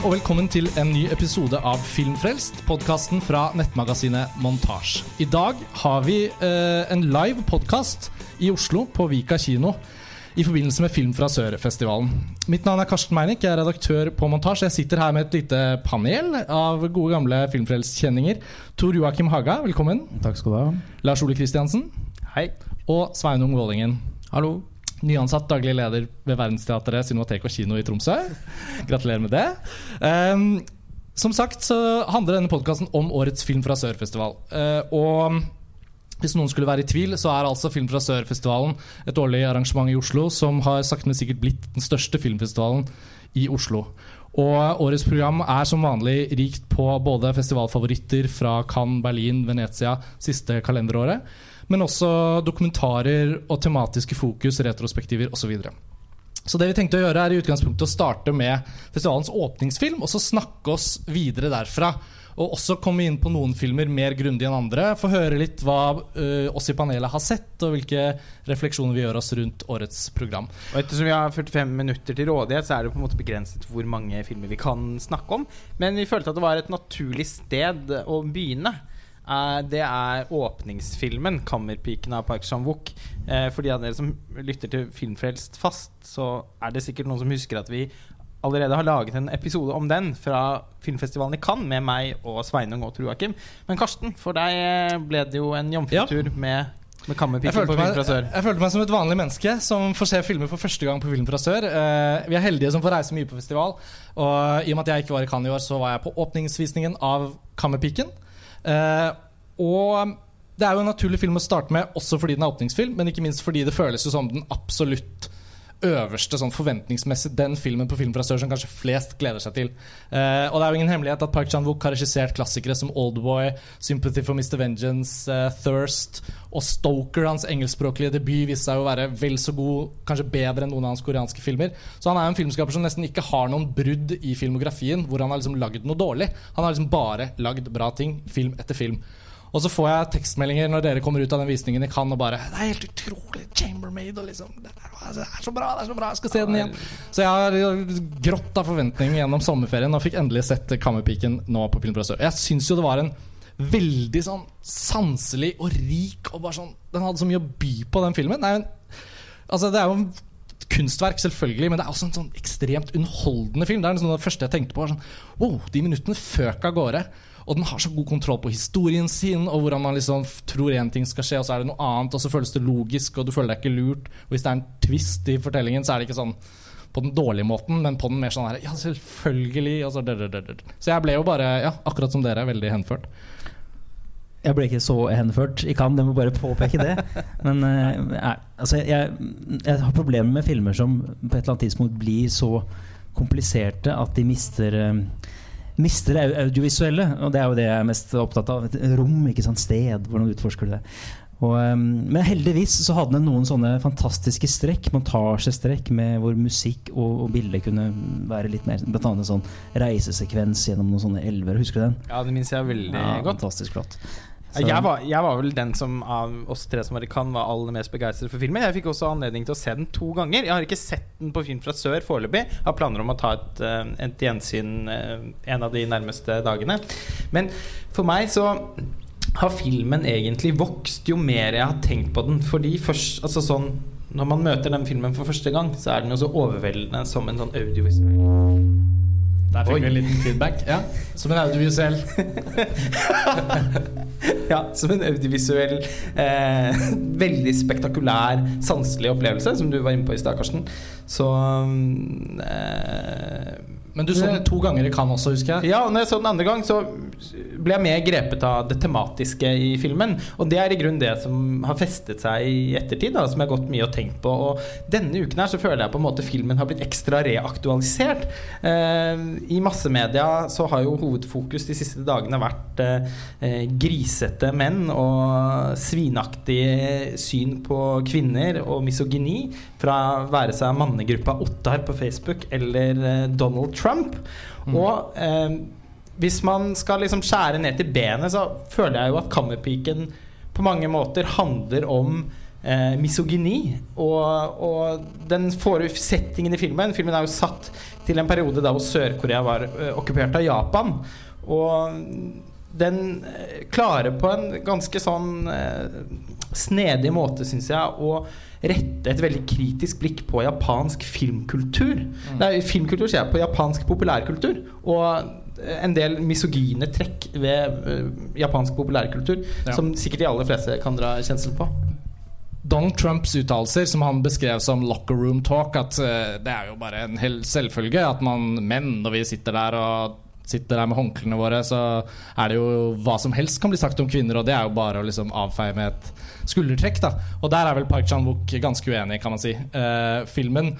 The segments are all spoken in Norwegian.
og velkommen til en ny episode av Filmfrelst, podkasten fra nettmagasinet Montasj. I dag har vi eh, en live podkast i Oslo, på Vika kino, i forbindelse med Film fra Sør-festivalen. Mitt navn er Karsten Meinick, jeg er redaktør på Montasj. Jeg sitter her med et lite panel av gode, gamle Filmfrelst-kjenninger. Tor Joakim Haga, velkommen. Takk skal du ha. Lars Ole Kristiansen. Hei. Og Sveinung Vålingen. Hallo. Nyansatt daglig leder ved Verdensteatret, Cinematek og kino i Tromsø. Gratulerer med det. Um, som sagt så handler denne podkasten om årets Film fra Sør-festival. Uh, og hvis noen skulle være i tvil, så er altså Film fra Sør-festivalen et årlig arrangement i Oslo som har sakte, men sikkert blitt den største filmfestivalen i Oslo. Og årets program er som vanlig rikt på både festivalfavoritter fra Cannes, Berlin, Venezia siste kalenderåret, men også dokumentarer og tematiske fokus, retrospektiver osv. Så det vi tenkte å gjøre er i utgangspunktet å starte med festivalens åpningsfilm, og så snakke oss videre derfra. Og også komme inn på noen filmer mer grundig enn andre. Få høre litt hva uh, oss i panelet har sett, og hvilke refleksjoner vi gjør oss rundt årets program. Og Ettersom vi har 45 minutter til rådighet, så er det på en måte begrenset hvor mange filmer vi kan snakke om. Men vi følte at det var et naturlig sted å begynne. Uh, det er åpningsfilmen 'Kammerpiken' av Park Chan-wook. Eh, for de av dere som lytter til Filmfrelst fast, så er det sikkert noen som husker at vi allerede har laget en episode om den fra filmfestivalen i Cannes med meg og Sveinung og Joakim. Men Karsten, for deg ble det jo en jomfrutur ja. med med jeg følte, meg, jeg følte meg som et vanlig menneske som får se filmer for første gang på Film fra sør. Uh, vi er heldige som får reise mye på festival. Og i og med at jeg ikke var i Cannes i år, så var jeg på åpningsvisningen av Kammerpiken. Uh, og det er jo en naturlig film å starte med, også fordi den er åpningsfilm, men ikke minst fordi det føles som den absolutt øverste sånn forventningsmessig den filmen på Film fra Sør som kanskje flest gleder seg til. Uh, og det er jo ingen hemmelighet at Park Chan-wook har regissert klassikere som Oldboy, Sympathy for Mr. Vengeance, uh, Thirst og Stoker. Hans engelskspråklige debut viste seg å være vel så god, kanskje bedre enn noen av hans koreanske filmer. Så han er en filmskaper som nesten ikke har noen brudd i filmografien hvor han har liksom lagd noe dårlig. Han har liksom bare lagd bra ting, film etter film. Og så får jeg tekstmeldinger når dere kommer ut av den visningen i Cannes og bare 'Det er helt utrolig! Chambermaid!' Og liksom det er, så bra! det er så bra, Jeg skal se den igjen. Så jeg har grått av forventning gjennom sommerferien og fikk endelig sett Kammerpiken nå på Filmpressør. Jeg syns jo det var en veldig sånn sanselig og rik og bare sånn Den hadde så mye å by på, den filmen. Det er, en, altså, det er jo en kunstverk, selvfølgelig, men det er også en sånn ekstremt underholdende film. Det er liksom det første jeg tenkte på. Sånn, wow, de minuttene føk av gårde. Og den har så god kontroll på historien sin, og hvordan man liksom tror én ting skal skje, og så er det noe annet, og så føles det logisk, og du føler deg ikke lurt. Og hvis det er en twist i fortellingen, så er det ikke sånn på den dårlige måten, men på den mer sånn her Ja, selvfølgelig. Altså, så jeg ble jo bare, ja, akkurat som dere, veldig henført. Jeg ble ikke så henført i Cannes, jeg må bare påpeke det. Men uh, altså, jeg, jeg, har problemer med filmer som på et eller annet tidspunkt blir så kompliserte at de mister uh, mister det audiovisuelle. Og det er jo det jeg er mest opptatt av. Et rom, ikke sant, sted. Hvordan utforsker du det? Og, um, men heldigvis så hadde den noen sånne fantastiske strekk, montasjestrekk, med hvor musikk og, og bilde kunne være litt mer Blant annet en sånn reisesekvens gjennom noen sånne elver. Husker du den? Ja, det minnes jeg veldig ja, godt. Fantastisk flott. Jeg var, jeg var, vel den som av oss tre som var i Cannes, var aller mest begeistret for filmen. Jeg fikk også anledning til å se den to ganger. Jeg har ikke sett den på Film fra sør foreløpig. Har planer om å ta et, eh, et gjensyn eh, en av de nærmeste dagene. Men for meg så har filmen egentlig vokst jo mer jeg har tenkt på den. Fordi først, altså sånn Når man møter den filmen for første gang, så er den jo så overveldende som en sånn audiovisuell der fikk Oi. vi en liten feedback. Ja, Som en audiovisuell Ja, som en audiovisuell eh, Veldig spektakulær, sanselig opplevelse, som du var inne på i stad, Karsten. Så eh, men du så den to ganger i Cannes også, husker jeg? Ja, og når jeg så den andre gang, så ble jeg mer grepet av det tematiske i filmen. Og det er i grunnen det som har festet seg i ettertid, da, som jeg har gått mye og tenkt på. Og denne uken her så føler jeg på en måte filmen har blitt ekstra reaktualisert. Eh, I massemedia så har jo hovedfokus de siste dagene vært eh, grisete menn og svinaktig syn på kvinner og misogyni fra være seg mannegruppa Ottar på Facebook eller eh, Donald Trump. Mm. Og eh, hvis man skal liksom skjære ned til benet, så føler jeg jo at Kammerpiken på mange måter handler om eh, misogyni. Og, og den settingen i filmen Filmen er jo satt til en periode da hvor Sør-Korea var eh, okkupert av Japan. Og den eh, klarer på en ganske sånn eh, snedig måte, syns jeg, å rette et veldig kritisk blikk på japansk filmkultur. Mm. Nei, filmkultur sier jeg, på japansk populærkultur. Og en del misogyne trekk ved uh, japansk populærkultur ja. som sikkert de aller fleste kan dra kjensel på. Donald Trumps uttalelser, som han beskrev som 'locker room talk', at uh, det er jo bare en hel selvfølge at man menn, når vi sitter der og sitter der med håndklærne våre, så er det jo hva som helst kan bli sagt om kvinner, og det er jo bare å liksom avfeie med et skuldertrekk. da Og der er vel Park Chan-wook ganske uenig, kan man si. Eh, filmen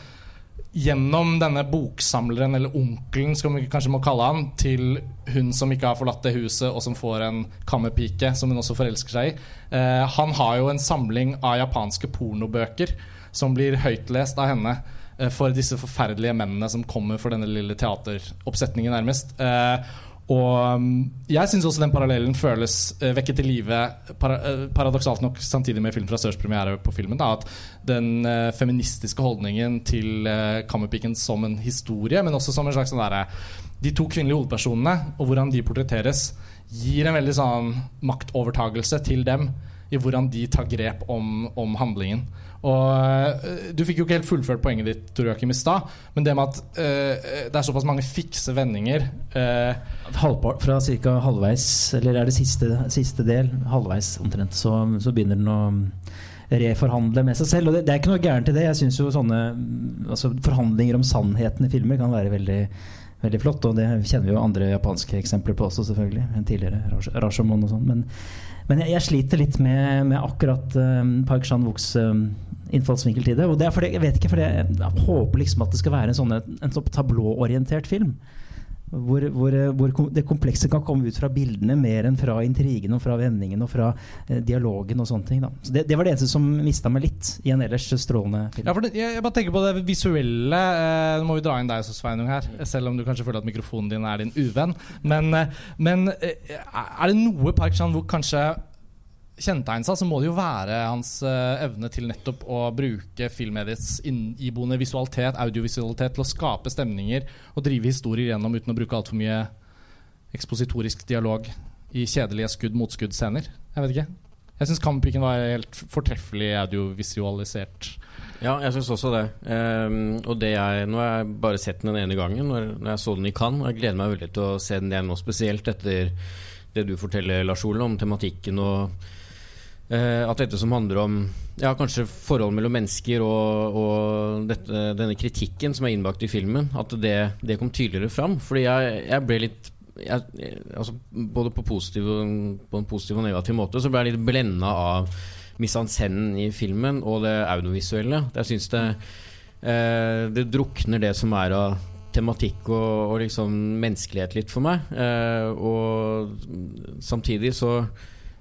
gjennom denne boksamleren, eller onkelen, som vi kanskje må kalle han, til hun som ikke har forlatt det huset, og som får en kammerpike som hun også forelsker seg i. Eh, han har jo en samling av japanske pornobøker som blir høytlest av henne for disse forferdelige mennene som kommer for denne lille teateroppsetningen, nærmest. Eh, og um, jeg syns også den parallellen føles uh, vekket til live, para, paradoksalt nok samtidig med film fra Sørs premiere på filmen. Da, at den feministiske holdningen til Kammerpiken som en historie, men også som en slags sånn derre De to kvinnelige hovedpersonene og hvordan de portretteres, gir en veldig sånn maktovertagelse til dem i hvordan de tar grep om, om handlingen. Og uh, Du fikk jo ikke helt fullført poenget ditt Tor Joakim, i stad, men det med at uh, det er såpass mange fikse vendinger uh, Fra ca. halvveis, eller er det siste, siste del, halvveis omtrent, så, så, begynner den å reforhandle med seg selv. Og det, det er ikke noe gærent i det. Jeg syns jo sånne altså, forhandlinger om sannheten i filmer kan være veldig veldig flott. Og det kjenner vi jo andre japanske eksempler på også, selvfølgelig. En tidligere Rashomon og sånn. Men, men jeg, jeg, sliter litt med, med akkurat um, Park Chan-wooks um, innfallsvinkel til det. Og det er fordi, jeg vet ikke, fordi jeg håper liksom at det skal være en sånn, en sånn tablåorientert film. Hvor, hvor, hvor, det komplekse kan komme ut fra bildene mer enn fra intrigen og fra vendingen og fra eh, dialogen. og sånne ting da. Så det, det, var det eneste som mista meg litt i en ellers strålende film. Ja, det, jeg, jeg, bare tenker på det visuelle. Eh, nå må vi dra inn deg også, Sveinung, her. Selv om du kanskje føler at mikrofonen din er din uvenn. Men, eh, men eh, er det noe Park Chan-wook kanskje kjennetegn seg, så må det jo være hans uh, evne til nettopp å bruke filmmediets iboende visualitet, audiovisualitet, til å skape stemninger og drive historier gjennom uten å bruke altfor mye ekspositorisk dialog i kjedelige skudd-motskudd-scener. Jeg vet ikke. Jeg syns Kammerpiken var helt fortreffelig audiovisualisert. Ja, jeg syns også det. Um, og det jeg, nå har jeg bare sett den den ene gangen, når, når jeg så den i Cannes. Og jeg gleder meg veldig til å se den igjen nå, spesielt etter det du forteller, Lars Ole, om tematikken og Eh, at dette som handler om ja, kanskje forhold mellom mennesker og, og dette, denne kritikken som er innbakt i filmen, at det, det kom tydeligere fram. Fordi jeg, jeg ble litt jeg, altså Både på, positiv, på, en positiv og negativ måte så ble jeg litt blenda av misanscennen i filmen og det audiovisuelle. Jeg syns det, eh, det drukner det som er av tematikk og, og liksom menneskelighet litt for meg. Eh, og samtidig så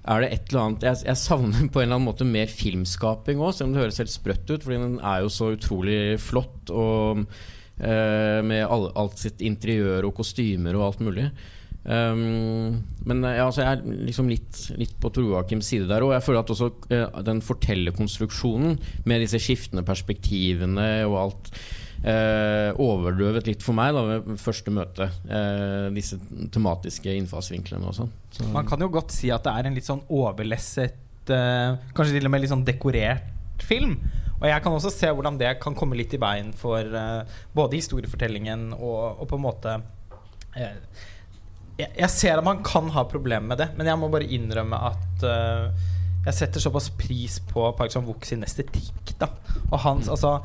er det et eller annet Jeg, jeg savner på en eller annen måte mer filmskaping òg, selv om det høres helt sprøtt ut, fordi den er jo så utrolig flott og uh, med all, alt sitt interiør og kostymer og alt mulig. Um, men ja, altså jeg er liksom litt, litt på Tor Joakims side der. Og jeg føler at også uh, den fortellerkonstruksjonen med disse skiftende perspektivene og alt eh, overdøvet litt for meg da ved første møte. Eh, disse tematiske innfallsvinklene og sånn. Så. Man kan jo godt si at det er en litt sånn overlesset, eh, kanskje til og med litt sånn dekorert film. Og jeg kan også se hvordan det kan komme litt i veien for uh, både historiefortellingen og, og, på en måte uh, jeg, jeg, ser at man kan ha problemer med det, men jeg må bare innrømme at uh, jeg setter såpass pris på Park Chan-wook sin estetikk. Da. Og hans altså,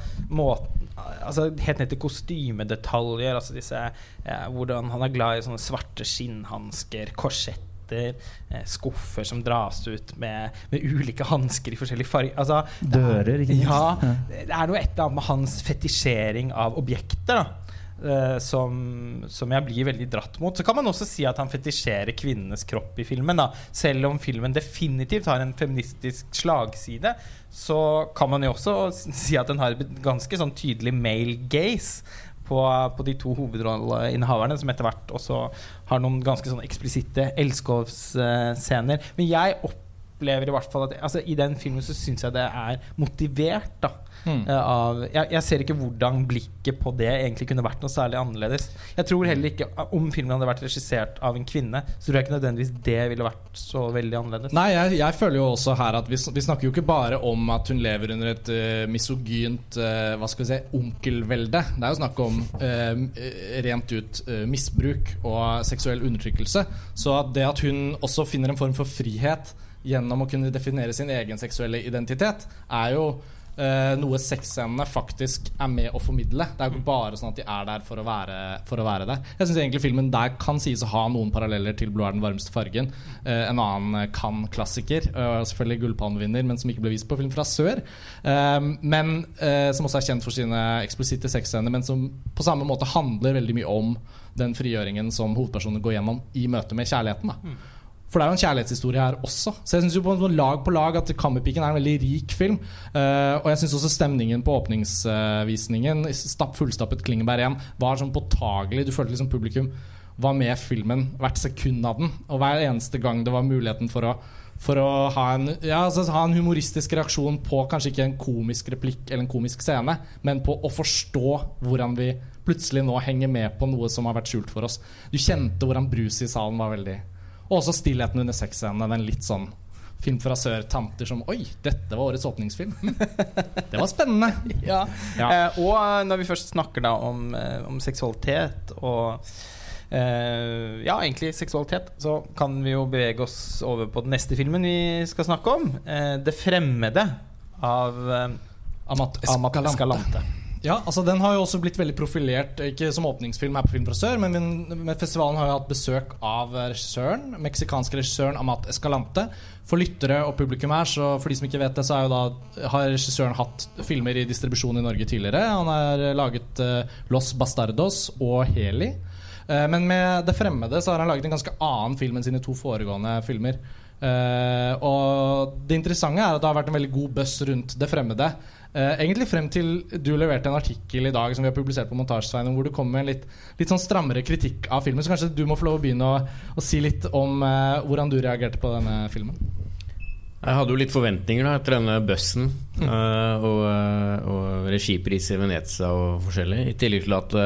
altså, Helt ned til kostymedetaljer. Altså disse, eh, hvordan han er glad i sånne svarte skinnhansker, korsetter. Eh, skuffer som dras ut med, med ulike hansker i forskjellige farger. Altså, Dører, ikke minst. Ja, det er noe et eller annet med hans fetisjering av objekter. da Uh, som, som, jeg blir veldig dratt mot. Så kan man også si at han fetisjerer kvinnenes kropp i filmen. Da. Selv om filmen definitivt har en feministisk slagside, så kan man jo også si at den har ganske sånn tydelig male gaze. På, på de to hovedrolleinnehaverne, som etter hvert også har noen ganske sånn eksplisitte elskovsscener. Men jeg opplever i hvert fall at altså, I den filmen så syns jeg det er motivert. da Mm. eh, av, jeg, jeg ser ikke hvordan blikket på det egentlig kunne vært noe særlig annerledes. Jeg tror heller ikke Om filmen hadde vært regissert av en kvinne, så tror jeg ikke nødvendigvis det ville vært så veldig annerledes. Nei, jeg, jeg føler jo også her at vi, vi snakker jo ikke bare om at hun lever under et uh, misogynt uh, Hva skal vi si onkelvelde. Det er jo snakk om uh, rent ut eh, misbruk og seksuell undertrykkelse. Så at det at hun også finner en form for frihet gjennom å kunne definere sin egen seksuelle identitet, er jo eh, noe sexscenene faktisk er med å formidle. Det er jo ikke bare sånn at de er der for å være, for å være der. Jeg syns egentlig filmen der kan sies å ha noen paralleller til 'Blod er den varmeste fargen'. Uh, en annen eh, Cannes-klassiker, uh, selvfølgelig gullpalmevinner, men som ikke ble vist på Film fra sør. Men Som også er kjent for sine eksplisitte sexscener, men som på samme måte handler veldig mye om den frigjøringen som hovedpersonen går gjennom i møte med kjærligheten. Da. For det er jo en kjærlighetshistorie her også. Så jeg synes jo på sånn lag på lag at 'Kammerpiken' er en veldig rik film. Uh, og jeg syns også stemningen på åpningsvisningen, stapp, fullstappet Klingeberg 1, var sånn påtagelig. Du følte liksom publikum var med filmen hvert sekund av den. Og hver eneste gang det var muligheten for å for å ha en, ja, altså, ha en humoristisk reaksjon på kanskje ikke en komisk replikk eller en komisk scene, men på å forstå hvordan vi plutselig nå henger med på noe som har vært skjult for oss. Du kjente hvordan bruset i salen var veldig Og også stillheten under sexscenene. Den litt sånn film fra sør, tanter som Oi, dette var årets åpningsfilm. Det var spennende. Ja. Ja. Eh, og eh, når vi først snakker da om, eh, om seksualitet og eh, Ja, egentlig seksualitet, så kan vi jo bevege oss over på den neste filmen vi skal snakke om. Eh, 'Det fremmede' av eh, Amat Amat Escalante. Ja, altså Den har jo også blitt veldig profilert, ikke som åpningsfilm her på Film fra sør, men, men, festivalen har jo hatt besøk av eh, regissøren, meksikanske regissøren Amat Escalante. For lyttere og publikum her, så for de som ikke vet det, så da, har regissøren hatt filmer i distribusjon i Norge tidligere. Han har laget uh, Los Bastardos og Heli. Uh, men med Det fremmede så har han laget en ganske annen film enn sine to foregående filmer. Uh, og det interessante er at det har vært en veldig god buzz rundt Det fremmede. Eh, egentlig frem til du leverte en artikkel i dag som vi har publisert på Montasjesveien, hvor du kom med en litt, litt sånn strammere kritikk av filmen. Så kanskje du må få lov å begynne å, å si litt om uh, hvordan du reagerte på denne filmen. Jeg hadde jo litt forventninger da etter denne bussen eh, og, eh, og regipris i Venezia og forskjellig. I tillegg til at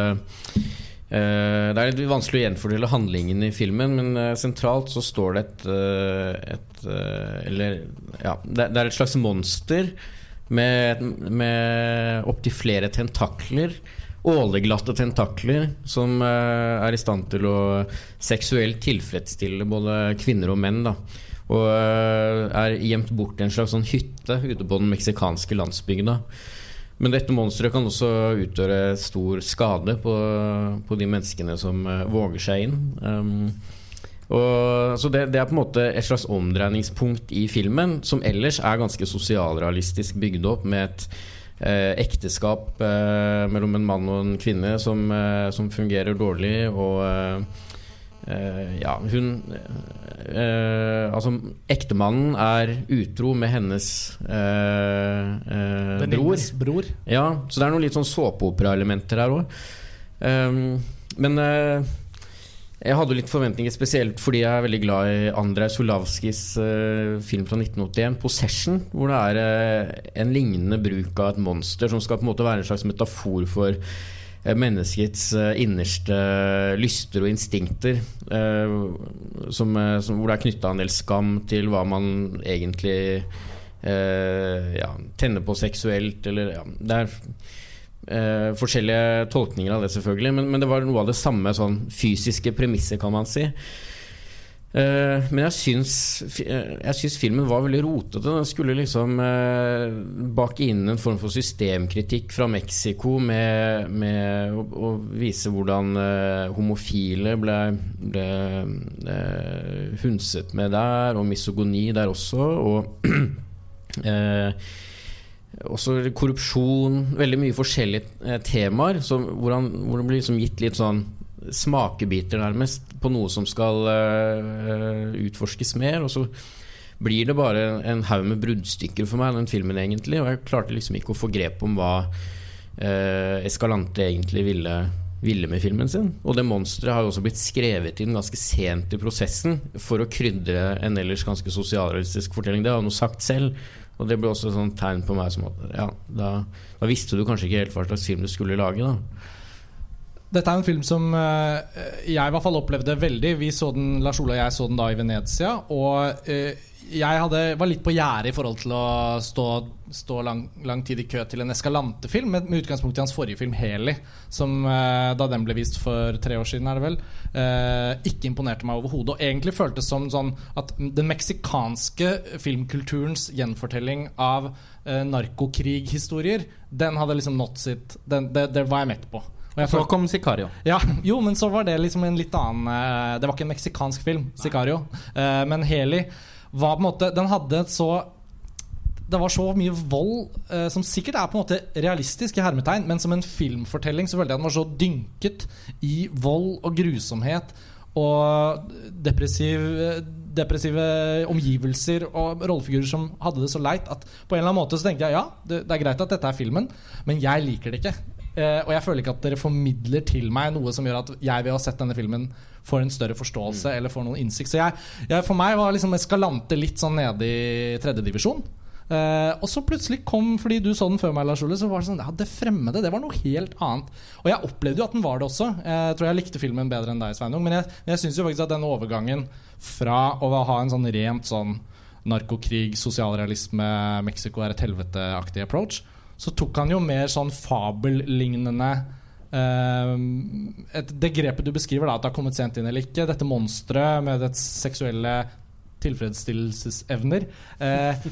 det er litt vanskelig å gjenfordele handlingen i filmen, men sentralt så står det et, et Eller ja, det er et slags monster med, med opptil flere tentakler. Åleglatte tentakler som eh, er i stand til å seksuelt tilfredsstille både kvinner og menn. da og øh, er gjemt bort i en slags sånn hytte ute på den meksikanske landsbygda. Men dette monsteret kan også utgjøre stor skade på, på de menneskene som øh, våger seg inn. Um, og, så det, det er på en måte et slags omdreiningspunkt i filmen, som ellers er ganske sosialrealistisk bygd opp med et eh, ekteskap eh, mellom en mann og en kvinne som, eh, som fungerer dårlig, og eh, Eh, ja, hun eh, Altså, ektemannen er utro med hennes bror. Bror. Ja, så det er noen litt sånn såpeoperaelementer her òg. men eh, jeg hadde litt forventninger, spesielt fordi jeg er veldig glad i Andrej Solavskis uh, film fra 1981, 'Possession', hvor det er uh, en lignende bruk av et monster som skal på en måte være en slags metafor for eh, menneskets eh, innerste lyster og instinkter. eh, som, eh, som, hvor det er knytta en del skam til hva man egentlig eh, ja, tenner på seksuelt, eller ja, Det er eh, forskjellige tolkninger av det, selvfølgelig, men, men det var noe av det samme sånn fysiske premisset, kan man si. Eh, men jeg syns, eh, jeg syns filmen var veldig rotete. Den skulle liksom eh, bake inn en form for systemkritikk fra Mexico med, med å, å vise hvordan eh, homofile ble, ble eh, hunset med der, og misogoni der også. Og også korrupsjon. Veldig mye forskjellige eh, temaer som, hvor, han, hvor det blir liksom gitt litt sånn smakebiter, nærmest, på noe som skal uh, utforskes mer. Og så blir det bare en, haug med bruddstykker for meg, den filmen, egentlig. Og jeg klarte liksom ikke å få grep om hva uh, Escalante egentlig ville ville med filmen sin. Og det monsteret har jo også blitt skrevet inn ganske sent i prosessen for å krydre en ellers ganske sosialrealistisk fortelling. Det har han jo sagt selv. Og det ble også et sånn tegn på meg som at ja, da, da visste du kanskje ikke helt hva slags film du skulle lage. da dette er en film som uh, jeg i hvert fall opplevde veldig. Vi så den, Lars Ola og jeg så den da i Venezia. Og uh, jeg hadde, var litt på gjerdet i forhold til å stå, stå lang, lang, tid i kø til en Escalante-film, med, med, utgangspunkt i hans forrige film 'Heli', som uh, da den ble vist for tre år siden, er det vel, ikke imponerte meg overhodet. Og egentlig føltes som sånn at den meksikanske filmkulturens gjenfortelling av narkokrighistorier, den hadde liksom nådd sitt det, det var jeg mett på. Så kom Sicario. Ja, jo, men så var det liksom en litt annen uh, Det var ikke en meksikansk film, Sicario. Uh, men Heli var på en måte Den hadde et så det var så mye vold, eh, som sikkert er på en måte realistisk, i hermetegn, men som en filmfortelling så følte jeg den var så dynket i vold og grusomhet og depressiv, depressive omgivelser og rollefigurer som hadde det så leit at på en eller annen måte så tenkte jeg ja, det, det er greit at dette er filmen, men jeg liker det ikke. Uh, og jeg føler ikke at dere formidler til meg noe som gjør at jeg å ha sett denne filmen får en større forståelse mm. eller får noen innsikt. Så jeg, jeg, for meg var liksom Eskalante litt sånn nede i tredjedivisjon. Uh, eh, og så plutselig kom, fordi du så den før meg, Lars Ole, så var det sånn Ja, det fremmede, det var noe helt annet. Og jeg opplevde jo at den var det også. Jeg tror jeg likte filmen bedre enn deg, Sveinung. Men jeg, jeg syns jo faktisk at den overgangen fra å ha en sånn rent sånn narkokrig, sosialrealisme, Mexico er et helvete-aktig approach så tok han jo mer sånn fabellignende uh, Det grepet du beskriver, da, at det har kommet sent inn eller ikke, dette monsteret med dets seksuelle tilfredsstillelsesevner uh,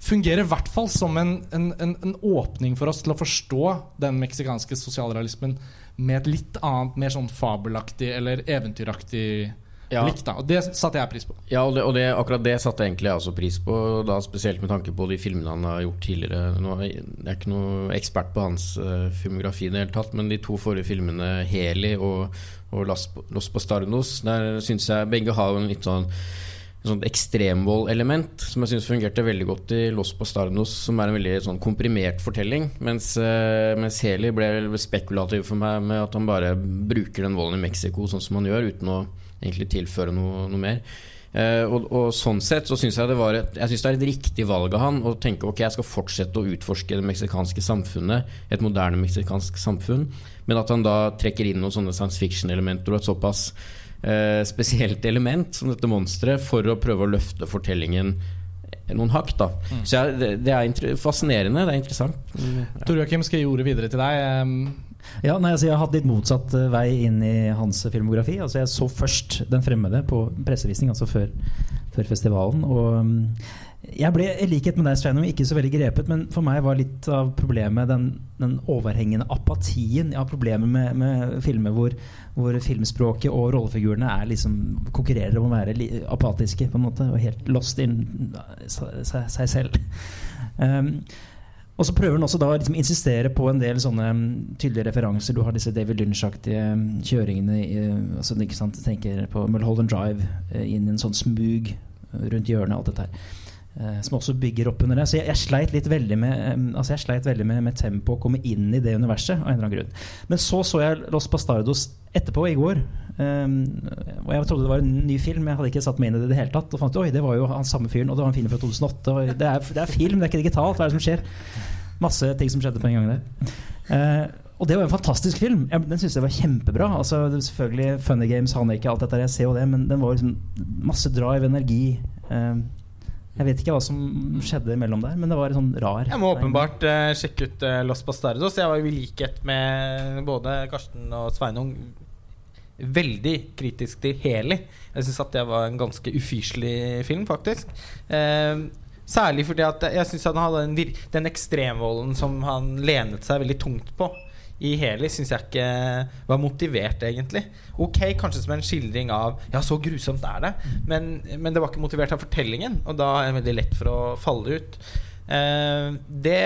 fungerer i hvert fall som en, en, en, en, åpning for oss til å forstå den meksikanske sosialrealismen med et litt annet, mer sånn fabelaktig eller eventyraktig ja. blikk. da Og det satte jeg pris på. Ja, og, det, og det, akkurat det satte jeg egentlig også pris på, da spesielt med tanke på de filmene han har gjort tidligere. Nå er ikke noe ekspert på hans uh, filmografi i det hele tatt, men de to forrige filmene, 'Heli' og, og 'Los Bastardos', der syns jeg begge har en litt sånn sånt ekstremvoldelement som jeg syns fungerte veldig godt i Los Bastardos, som er en veldig sånn komprimert fortelling. Mens, uh, mens Heli ble spekulativ for meg med at han bare bruker den volden i Mexico sånn som han gjør, uten å egentlig tilføre noe, noe mer. Uh, og, og, sånn sett så syns jeg det var et, jeg synes det er et riktig valg av han å tenke ok, jeg skal fortsette å utforske det meksikanske samfunnet, et moderne meksikansk samfunn, men at han da trekker inn noen sånne science fiction-elementer og et såpass uh, spesielt element som dette monsteret for å prøve å løfte fortellingen noen hakk. da mm. Så jeg, det, det, er fascinerende, det er interessant. Mm, ja. Tor Joakim, skal jeg gi ordet videre til deg? Ja, nei, altså Jeg har hatt litt motsatt eh, vei inn i hans filmografi. Altså Jeg så først 'Den fremmede' på pressevisning, altså før, før festivalen. Og mm, jeg ble i likhet med deg, Sveinung, ikke så veldig grepet, men for meg var litt av problemet den, den overhengende apatien. Ja, problemet med, med filmer hvor, hvor, filmspråket og rollefigurene liksom konkurrerer om å være apatiske på en måte, og helt lost in seg, seg selv. Um, og så prøver han også da å liksom insistere på en del sånne mm, tydelige referanser. Du har disse David Lynch-aktige mm, kjøringene i, altså, ikke sant, tenker på Mulholland Drive eh, inn i en sånn smug rundt hjørnet. alt dette her Eh, som også bygger opp under det. Så jeg, jeg sleit litt veldig med altså jeg sleit veldig med, med tempo å komme inn i det universet. av en eller annen grunn Men så så jeg Los Bastardos etterpå, i går. Um, og jeg trodde det var en ny film. Jeg hadde ikke satt meg inn i det i det hele tatt. Og fant oi, det var jo han samme fyren, og det var en film fra 2008. Det er, det, er, film, det er ikke digitalt. Hva er det som skjer? Masse ting som skjedde på en gang der. Uh, og det var en fantastisk film. Den syns jeg var kjempebra. Altså, selvfølgelig Funny Games, han er ikke alt dette, jeg ser jo det, men den var liksom masse drive, energi. Uh, jeg vet ikke hva som skjedde imellom der, men det var sånn rar Jeg må åpenbart uh, sjekke ut uh, Los Bastardos. Jeg var i likhet med både Karsten og Sveinung veldig kritisk til Heli. Jeg syns at det var en ganske ufyselig film, faktisk. Uh, særlig fordi at jeg syns han hadde den, den ekstremvolden som han lenet seg veldig tungt på i Heli syns jeg ikke var motivert, egentlig. Ok, kanskje som en skildring av Ja, så grusomt er det, men, men det var ikke motivert av fortellingen, og da er det veldig lett for å falle ut. Uh, det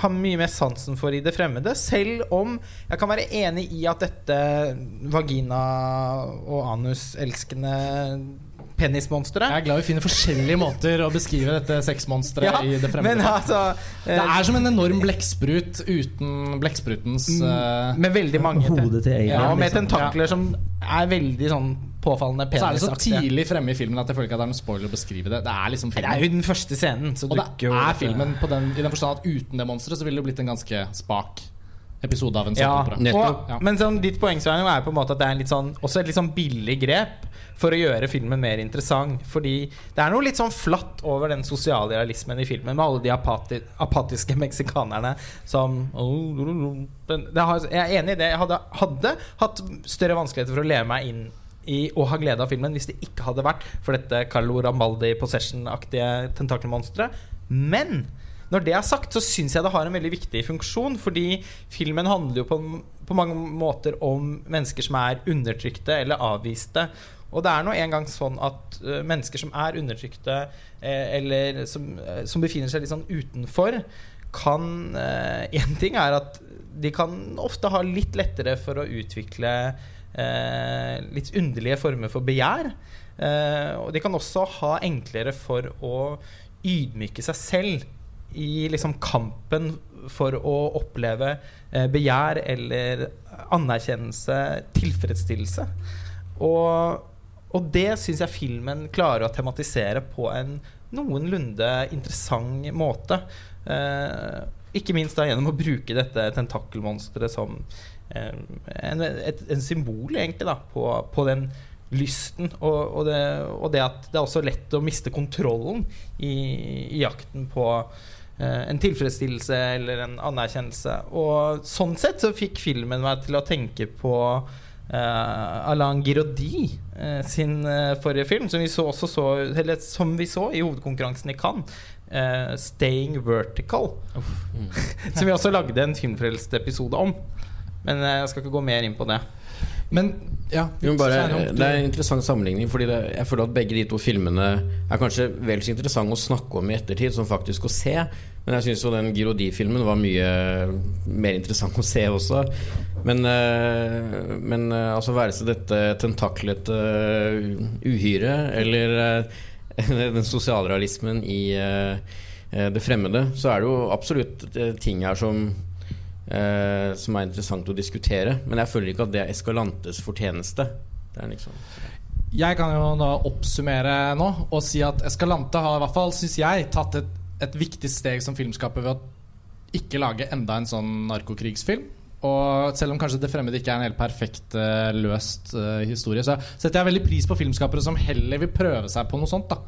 har mye mer sansen for i det fremmede, selv om jeg kan være enig i at dette vagina- og anuselskende penismonsteret Jeg er glad vi finner forskjellige måter å beskrive dette sexmonsteret Ja, i det fremmede. men altså det eh, er som en enorm blekksprut uten blekksprutens eh, Med veldig mange Hodet til alien. Ja, og med liksom. tentakler som er veldig sånn påfallende Så er det så tidlig fremme i filmen at jeg føler ikke at det er noen spoiler å beskrive det. Det er liksom Det er jo den første scenen, så Og det er dette- filmen på den, i den forstand at uten det monsteret så ville det blitt en ganske spak episode av en Ja. Og, Ja. men sånn, ditt poeng Svein, er på en måte at det er en litt sånn, også et litt sånn billig grep for å gjøre filmen mer interessant. Fordi det er noe litt sånn flatt over den sosiale realismen i filmen, med alle de apati apatiske meksikanerne som har, Jeg er enig i det. Jeg hadde, hadde hatt større vanskeligheter for å leve meg inn i å ha glede av filmen hvis det ikke hadde vært for dette Carlo Ramaldi Possession-aktige tentakelmonsteret. Men når det er sagt, så syns jeg det har en veldig viktig funksjon. Fordi filmen handler jo på, på mange måter om mennesker som er undertrykte eller avviste. Og det er nå engang sånn at uh, mennesker som er undertrykte, uh, eller som, uh, som befinner seg litt sånn utenfor, kan Én ting er at de kan ofte ha litt lettere for å utvikle litt underlige former for begjær. Og de kan også ha enklere for å ydmyke seg selv i liksom kampen for å oppleve begjær eller anerkjennelse, tilfredsstillelse. Og, og det syns jeg filmen klarer å tematisere på en noenlunde interessant måte. Eh, ikke minst da gjennom å bruke dette tentakelmonsteret som eh, en, et, symbol, egentlig, da, på, på den lysten. Og, og, det, og det at det er også lett å miste kontrollen i, i jakten på eh, en tilfredsstillelse eller en anerkjennelse. Og sånn sett så fikk filmen meg til å tenke på eh, Alain Girodi uh, sin uh, forrige film, som vi så, også så, eller, som vi så i hovedkonkurransen i Cannes. Uh, 'Staying Vertical'. som vi også lagde en filmfrelst episode om. Men eh, jeg skal ikke gå mer inn på det. Men ja men bare, det er en interessant sammenligning, Fordi det, jeg føler at begge de to filmene er kanskje vel så interessante å snakke om i ettertid som faktisk å se. Men jeg syns jo den Girodi-filmen var mye mer interessant å se også. Men, eh, men eh, altså være seg dette tentaklete uhyre eller eh, den sosialrealismen i eh, eh, det fremmede, så er det jo absolutt eh, ting her som eh, som er interessant å diskutere. Men jeg føler ikke at det er Escalantes fortjeneste. Liksom Jeg kan jo da oppsummere nå og si at Escalante har i hvert fall, syns jeg, tatt et, et viktig steg som filmskaper ved å ikke lage enda en sånn narkokrigsfilm. Og selv om kanskje Det fremmede ikke er en helt perfekt uh, løst uh, historie, så setter jeg veldig pris på filmskapere som heller vil prøve seg på noe sånt. da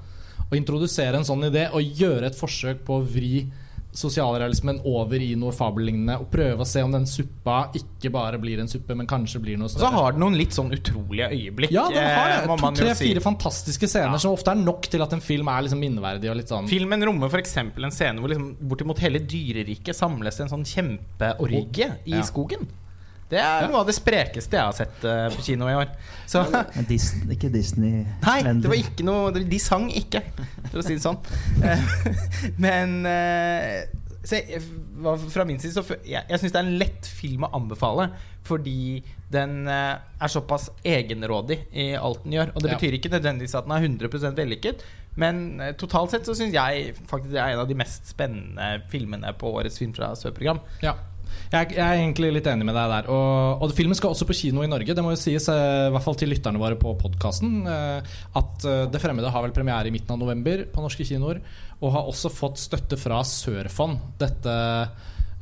Å introdusere en sånn idé og gjøre et forsøk på å vri sosialrealismen over i noe fabellignende. Og prøve å se om den suppa ikke bare blir en suppe, men kanskje blir noe større. Og så har den noen litt sånn utrolige øyeblikk. Ja, den har eh, det. To, tre, fire si. fantastiske scener som ofte er nok til at en film er liksom minneverdig. Sånn Filmen rommer f.eks. en scene hvor liksom bortimot hele dyreriket samles i en sånn kjempeorgie i Ja. skogen. Det er noe av det sprekeste jeg har sett uh, på kino i år. Så Men Disney, ikke Disney Nei, det var ikke noe De sang ikke, for å si det sånn. Eh, Men se, så fra min side så Jeg, jeg syns det er en lett film å anbefale. Fordi den eh, er såpass egenrådig i alt den gjør. Og det betyr ikke nødvendigvis at den er 100% vellykket. Men eh, totalt sett så syns jeg faktisk det er en av de mest spennende filmene på årets Film fra Sør-program. Ja. Jeg, jeg er egentlig litt enig med deg der. Og, og filmen skal også på kino i Norge. Det må jo sies, eh, i hvert fall til lytterne våre på podkasten, at eh, Det fremmede har vel premiere i midten av november på norske kinoer. Og har også fått støtte fra Sørfond, dette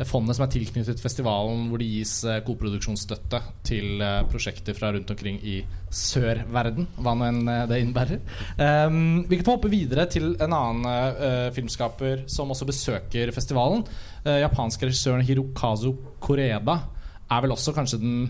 fondet som er tilknyttet festivalen, hvor det gis eh, koproduksjonsstøtte til eh, prosjekter fra rundt omkring i sørverden, hva nå enn eh, det innebærer. Um, vi kan få hoppe videre til en annen filmskaper som også besøker festivalen. Uh, japanske regissøren Hirokazu Koreda er vel også kanskje den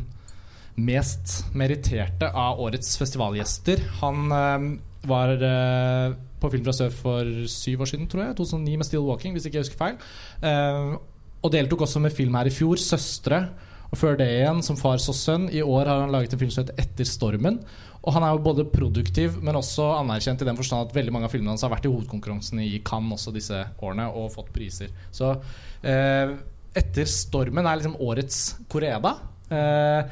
mest meritterte av årets festivalgjester. Han eh, var eh, på Film fra sør for syv år siden, tror jeg. 2009 med Still Walking, hvis ikke jeg husker feil. Eh, og deltok også med film her i fjor, 'Søstre'. Og før det igjen, som far så sønn. I år har han laget en film som heter 'Etter stormen'. Og han er jo både produktiv, men også anerkjent i den forstand at veldig mange av filmene hans har vært i hovedkonkurransen i Cannes også disse årene og fått priser. Så eh, 'Etter stormen' er liksom årets Koreda. Eh,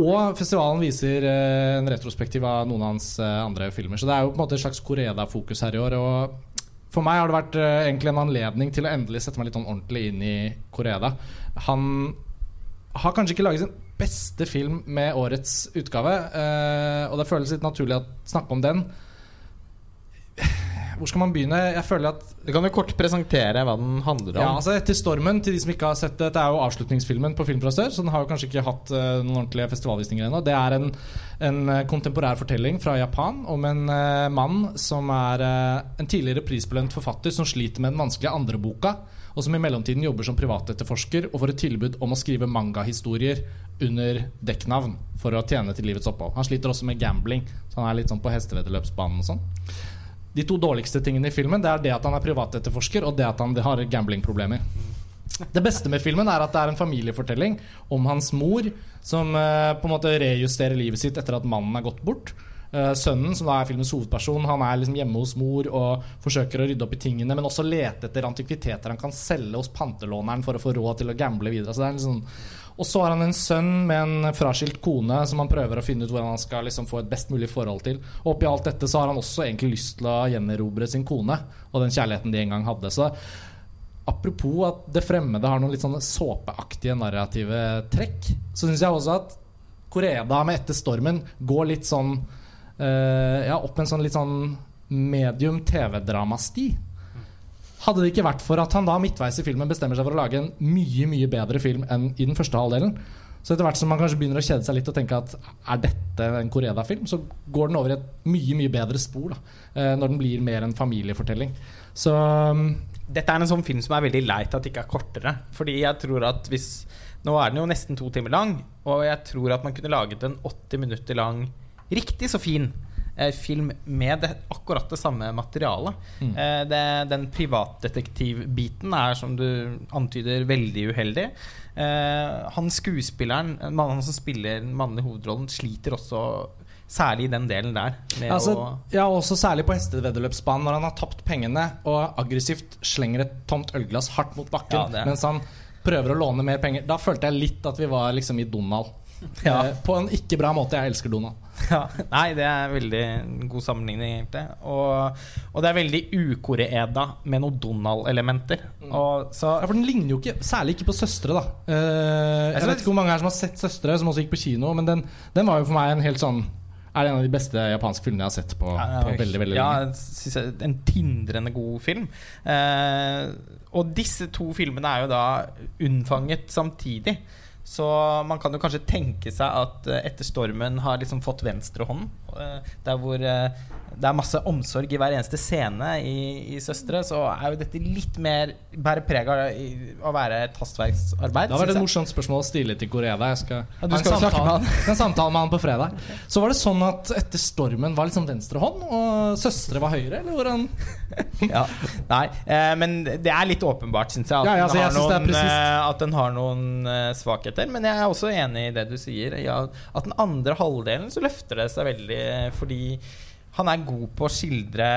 og festivalen viser eh, en retrospektiv av noen av hans eh, andre filmer. Så det er jo på en måte et slags Koreda-fokus her i år. Og for meg har det vært uh, egentlig en anledning til å endelig sette meg litt sånn ordentlig inn i Koreda. Han har kanskje ikke laget sin beste film med årets utgave, uh, og det føles litt naturlig å snakke om den. Hvor skal man begynne? Jeg føler at Du kan jo kort presentere hva den handler om. ja, altså Etter stormen, til de som ikke har sett det, det er jo avslutningsfilmen på Film fra Sør, så den har jo kanskje ikke hatt eh, noen ordentlige festivalvisninger ennå. Det er en, en eh, kontemporær fortelling fra Japan om en uh, mann som er uh, en tidligere prisbelønt forfatter som sliter med den vanskelige andreboka, og som i mellomtiden jobber som privatetterforsker og får et tilbud om å skrive mangahistorier under dekknavn for å tjene til livets opphold. Han sliter også med gambling, så han er litt sånn på hesteveddeløpsbanen og sånn. De to dårligste tingene i filmen Det er det at han er privatetterforsker, og det at han har gamblingproblemer. Det beste med filmen er at det er en familiefortelling om hans mor, som uh, på en måte rejusterer livet sitt etter at mannen er gått bort. Uh, sønnen, som da er filmens hovedperson, Han er liksom hjemme hos mor og forsøker å rydde opp i tingene, men også lete etter antikviteter han kan selge hos pantelåneren for å få råd til å gamble videre. Så det er en sånn og så har han en sønn med en fraskilt kone som han prøver å finne ut hvordan han skal liksom få et best mulig forhold til. Og oppi alt dette så har han også egentlig lyst til å gjenerobre sin kone og den kjærligheten de en gang hadde. Så apropos at det fremmede har noen litt sånne såpeaktige narrative trekk, så syns jeg også at Koreda med 'Etter stormen' går litt sånn eh, Ja, opp en sånn litt sånn medium TV-dramasti. Hadde det ikke vært for at han da midtveis i filmen bestemmer seg for å lage en mye mye bedre film enn i den første halvdelen, så etter hvert som man kanskje begynner å kjede seg litt og tenke at er dette en Koreda-film, så går den over i et mye mye bedre spor da, eh, når den blir mer en familiefortelling. Så um, Dette er en sånn film som er veldig leit at det ikke er kortere. Fordi jeg tror at hvis Nå er den jo nesten to timer lang, og jeg tror at man kunne laget en 80 minutter lang riktig så fin film med det, akkurat det samme materialet. Mm. Eh, det, den privatdetektivbiten er, som du antyder, veldig uheldig. Eh, han skuespilleren, mannen som spiller den mannlige hovedrollen, sliter også Særlig i den delen der. Altså, ja, også særlig på hesteveddeløpsbanen, når han har tapt pengene og aggressivt slenger et tomt ølglass hardt mot bakken Ja, mens han prøver å låne mer penger. Da følte jeg litt at vi var liksom i Donald. Ja. Eh, på en ikke bra måte. Jeg elsker Donald. Ja, nei, det er veldig god sammenligning, egentlig. Og, og det er veldig ukoreeda med noen Donald-elementer. Ja, for Den ligner jo ikke særlig ikke på Søstre. da Uh, Jeg jeg vet ikke hvor mange her som har sett Søstre, som også gikk på kino, men den, den var jo for meg en helt sånn Er det en av de beste japanske filmene jeg har sett på, på veldig veldig ja, lenge. en tindrende god film. Eh, og disse to filmene er jo da unnfanget samtidig. Så man kan jo kanskje tenke seg at eh, etter stormen har liksom fått venstrehånden. eh, der hvor eh, det er masse omsorg i hver eneste scene i, i 'Søstre', så er jo dette litt mer bærer preg av å være et hastverksarbeid. Det var det et morsomt spørsmål å stille til Koreda. Jeg skal, Ja, du skal snakke med han. en samtale med han på fredag. Så var det sånn at etter stormen var liksom venstre hånd, og søstre var høyre? Eller hvordan? ja. Nei, eh, men det er litt åpenbart, syns jeg, at, Ja, ja, altså, den jeg det er noen, eh, at den har noen eh, svakheter. Men jeg er også enig i det du sier. At den andre halvdelen så løfter det seg veldig fordi han er god på å skildre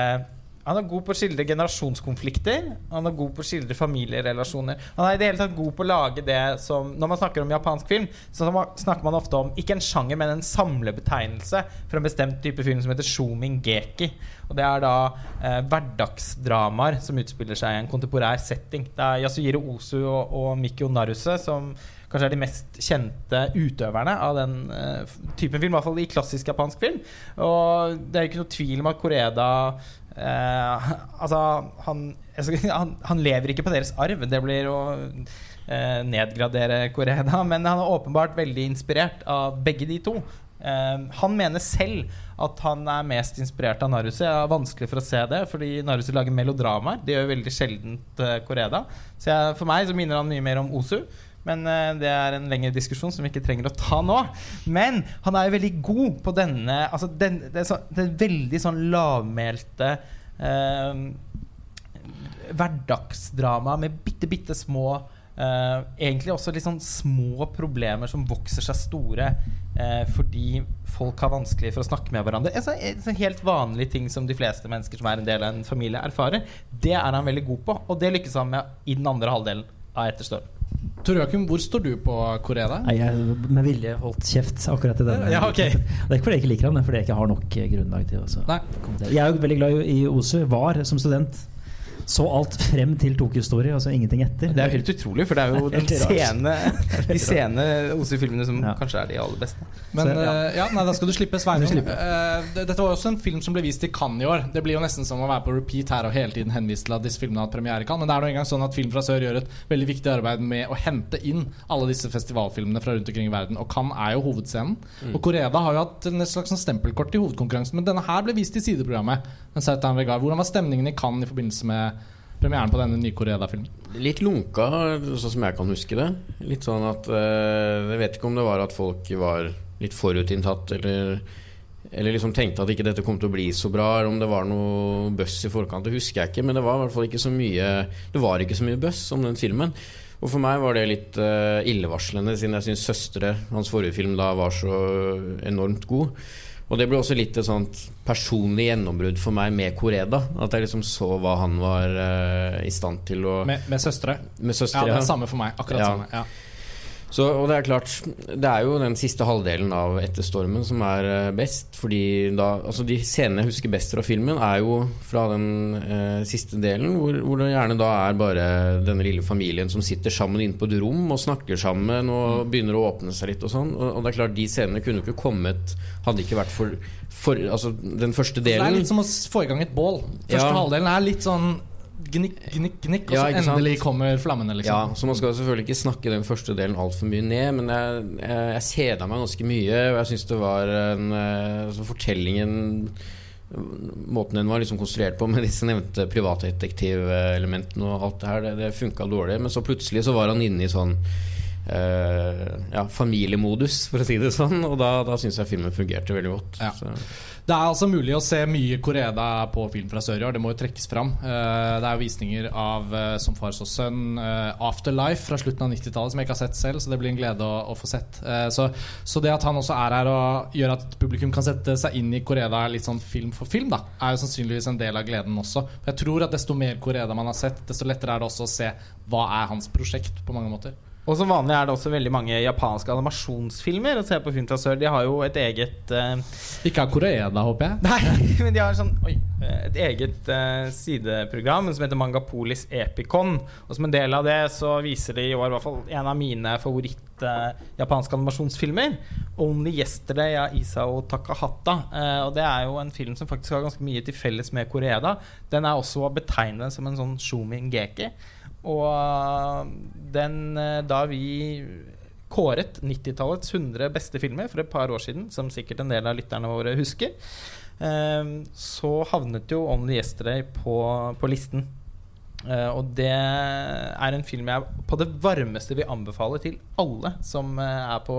han er god på å skildre generasjonskonflikter. Han er god på å skildre familierelasjoner. Han er i det hele tatt god på å lage det som Når man snakker om japansk film, så snakker man ofte om ikke en sjanger, men en samlebetegnelse for en bestemt type film som heter shomingeki. Og det er da eh, hverdagsdramaer som utspiller seg i en kontemporær setting. Det er Yasuhiro Osu og, og Mikio Naruse som kanskje er de mest kjente utøverne av den uh, typen film. I hvert fall i klassisk japansk film. Og det er ikke noe tvil om at Koreda uh, Altså, han, han, han lever ikke på deres arv. Det blir å uh, nedgradere Koreda. Men han er åpenbart veldig inspirert av begge de to. Uh, han mener selv at han er mest inspirert av Naruse. Jeg har vanskelig for å se det, fordi Naruse lager melodramaer. Det gjør veldig sjeldent uh, Koreda. Så jeg, for meg så minner han mye mer om Osu. Men eh, det er en lengre diskusjon som vi ikke trenger å ta nå. Men han er jo veldig god på denne altså den, det, er så, det er veldig sånn lavmælte eh, hverdagsdrama med bitte, bitte små Uh, egentlig også litt sånn små problemer som vokser seg store uh, fordi folk har vanskelig for å snakke med hverandre. En sånn, sånn helt vanlig ting som de fleste mennesker som er en del av en familie, erfarer. Det er han veldig god på, og det lykkes han med i den andre halvdelen av Etter. Tor Joakim, hvor står du på Korea? Nei, jeg med vilje holdt kjeft akkurat i denne. Ja, okay. Det er ikke fordi jeg ikke liker han, det er fordi jeg ikke har nok eh, grunnlag til å. Jeg er jo veldig glad i OSU. Var som student. Så alt frem til Tokyo Story, og så ingenting etter. Det er jo helt utrolig, for det er jo det er sene, de sene OC-filmene som Ja. kanskje er de aller beste. Men Så, ja. eh, ja, nei, da skal du slippe Sveinung. Eh, det- dette var også en film som ble vist i Cannes i år. Det blir jo nesten som å være på repeat her og hele tiden henvise til at disse filmene har hatt premiere i Cannes. Men det er nå engang sånn at Film fra sør gjør et veldig viktig arbeid med å hente inn alle disse festivalfilmene fra rundt omkring i verden. Og Cannes er jo hovedscenen. Og Koreda har jo hatt en slags sånn stempelkort i hovedkonkurransen, men denne her ble vist i sideprogrammet. Hvordan var stemningen i Cannes i forbindelse med premieren på denne nye Koreeda-filmen? Litt lunka, sånn som jeg kan huske det. Litt sånn at eh, Jeg vet ikke om det var at folk var litt forutinntatt, eller eller liksom tenkte at ikke dette kom til å bli så bra, eller om det var noe bøss i forkant. Det husker jeg ikke, men det var i hvert fall ikke så mye Det var ikke så mye bøss om den filmen. Og for meg var det litt eh, illevarslende, siden jeg syns 'Søstre', hans forrige film, da var så enormt god. Og det ble også litt et sånt personlig gjennombrudd for meg med Koreda. At jeg liksom så hva han var uh, i stand til å Med, Med, med søstre? ja, Ja, det er samme for meg. Akkurat Ja. samme. Ja. Så, og det er klart, det er jo den siste halvdelen av Etter stormen som er eh, best. Fordi da Altså, de scenene jeg husker best fra filmen, er jo fra den eh, siste delen, hvor, hvor det gjerne da er bare denne lille familien som sitter sammen inne på et rom og snakker sammen og begynner å åpne seg litt og sånn. Og, og det er klart, de scenene kunne ikke kommet Hadde ikke vært for, for Altså, den første delen Det er litt som å få i gang et bål. Første Ja. halvdelen er litt sånn gnikk, gnikk, gnikk, og så sant? endelig kommer flammene, Ja, liksom. så man skal selvfølgelig ikke snakke den første delen altfor mye ned, men jeg, jeg, jeg kjeda meg ganske mye, og jeg syns det var en eh, altså Fortellingen Måten den var liksom konstruert på med disse nevnte privatdetektivelementene og alt det her, det, det funka dårlig. Men så plutselig så var han inne i sånn Uh, ja, familiemodus, for å si det sånn, og da, da syns jeg filmen fungerte veldig godt. Ja. Det er altså mulig å se mye Koreda på Film fra sør i år. Det må jo trekkes fram. Eh, Det er jo visninger av eh, Som far så sønn, eh, Afterlife fra slutten av 90-tallet, som jeg ikke har sett selv, så det blir en glede å, å få sett. Så, så det at han også er her og gjør at publikum kan sette seg inn i Koreda litt sånn film for film, da, er jo sannsynligvis en del av gleden også. Jeg tror at desto mer Koreda man har sett, desto lettere er det også å se hva er hans prosjekt, på mange måter. Og som vanlig er det også veldig mange japanske animasjonsfilmer å se på Film fra sør. De har jo et eget uh, Ikke av Koreda, håper jeg. Nei, men de har sånn Oi. eh, Et eget uh, sideprogram som heter Mangapolis Epicon. Og som en del av det så viser de i år i hvert fall en av mine favoritt-japanske uh, animasjonsfilmer. 'Only Yesterday' av Isao Takahata. Og det er jo en film som faktisk har ganske mye til felles med Koreda. Den er også å betegne som en sånn shumingeki. Og eh, den eh, Da vi kåret 90-tallets 100 beste filmer for et par år siden, som sikkert en del av lytterne våre husker, eh, så havnet jo 'Only Yesterday' på, på listen. Eh, og det er en film jeg på det varmeste vil anbefale til alle som uh, er på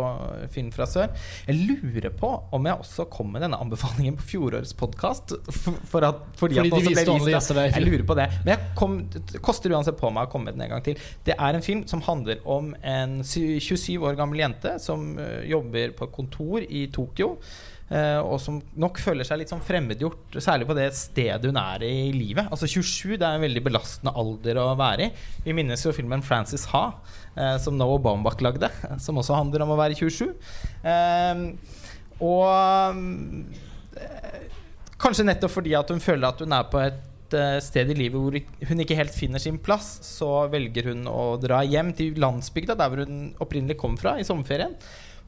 Film fra sør. Jeg lurer på om jeg også kom med denne anbefalingen på fjorårets podkast. For, for fordi, Fordi at de den ble vist. Jeg lurer på det. Men jeg kom, det koster uansett på meg å komme med den en gang til. Det er en film som handler om en 27 år gammel jente som uh, jobber på kontor i Tokyo. Eh, og som nok føler seg litt sånn fremmedgjort, særlig på det stedet hun er i livet. Altså 27 det er en veldig belastende alder å være i. Vi minnes jo filmen 'Frances Ha', eh, som Noah Baumbach lagde, som også handler om å være 27. Eh, og Kanskje nettopp fordi at hun føler at hun er på et sted i livet hvor hun ikke helt finner sin plass, så velger hun å dra hjem til landsbygda, der hvor hun opprinnelig kom fra, i sommerferien.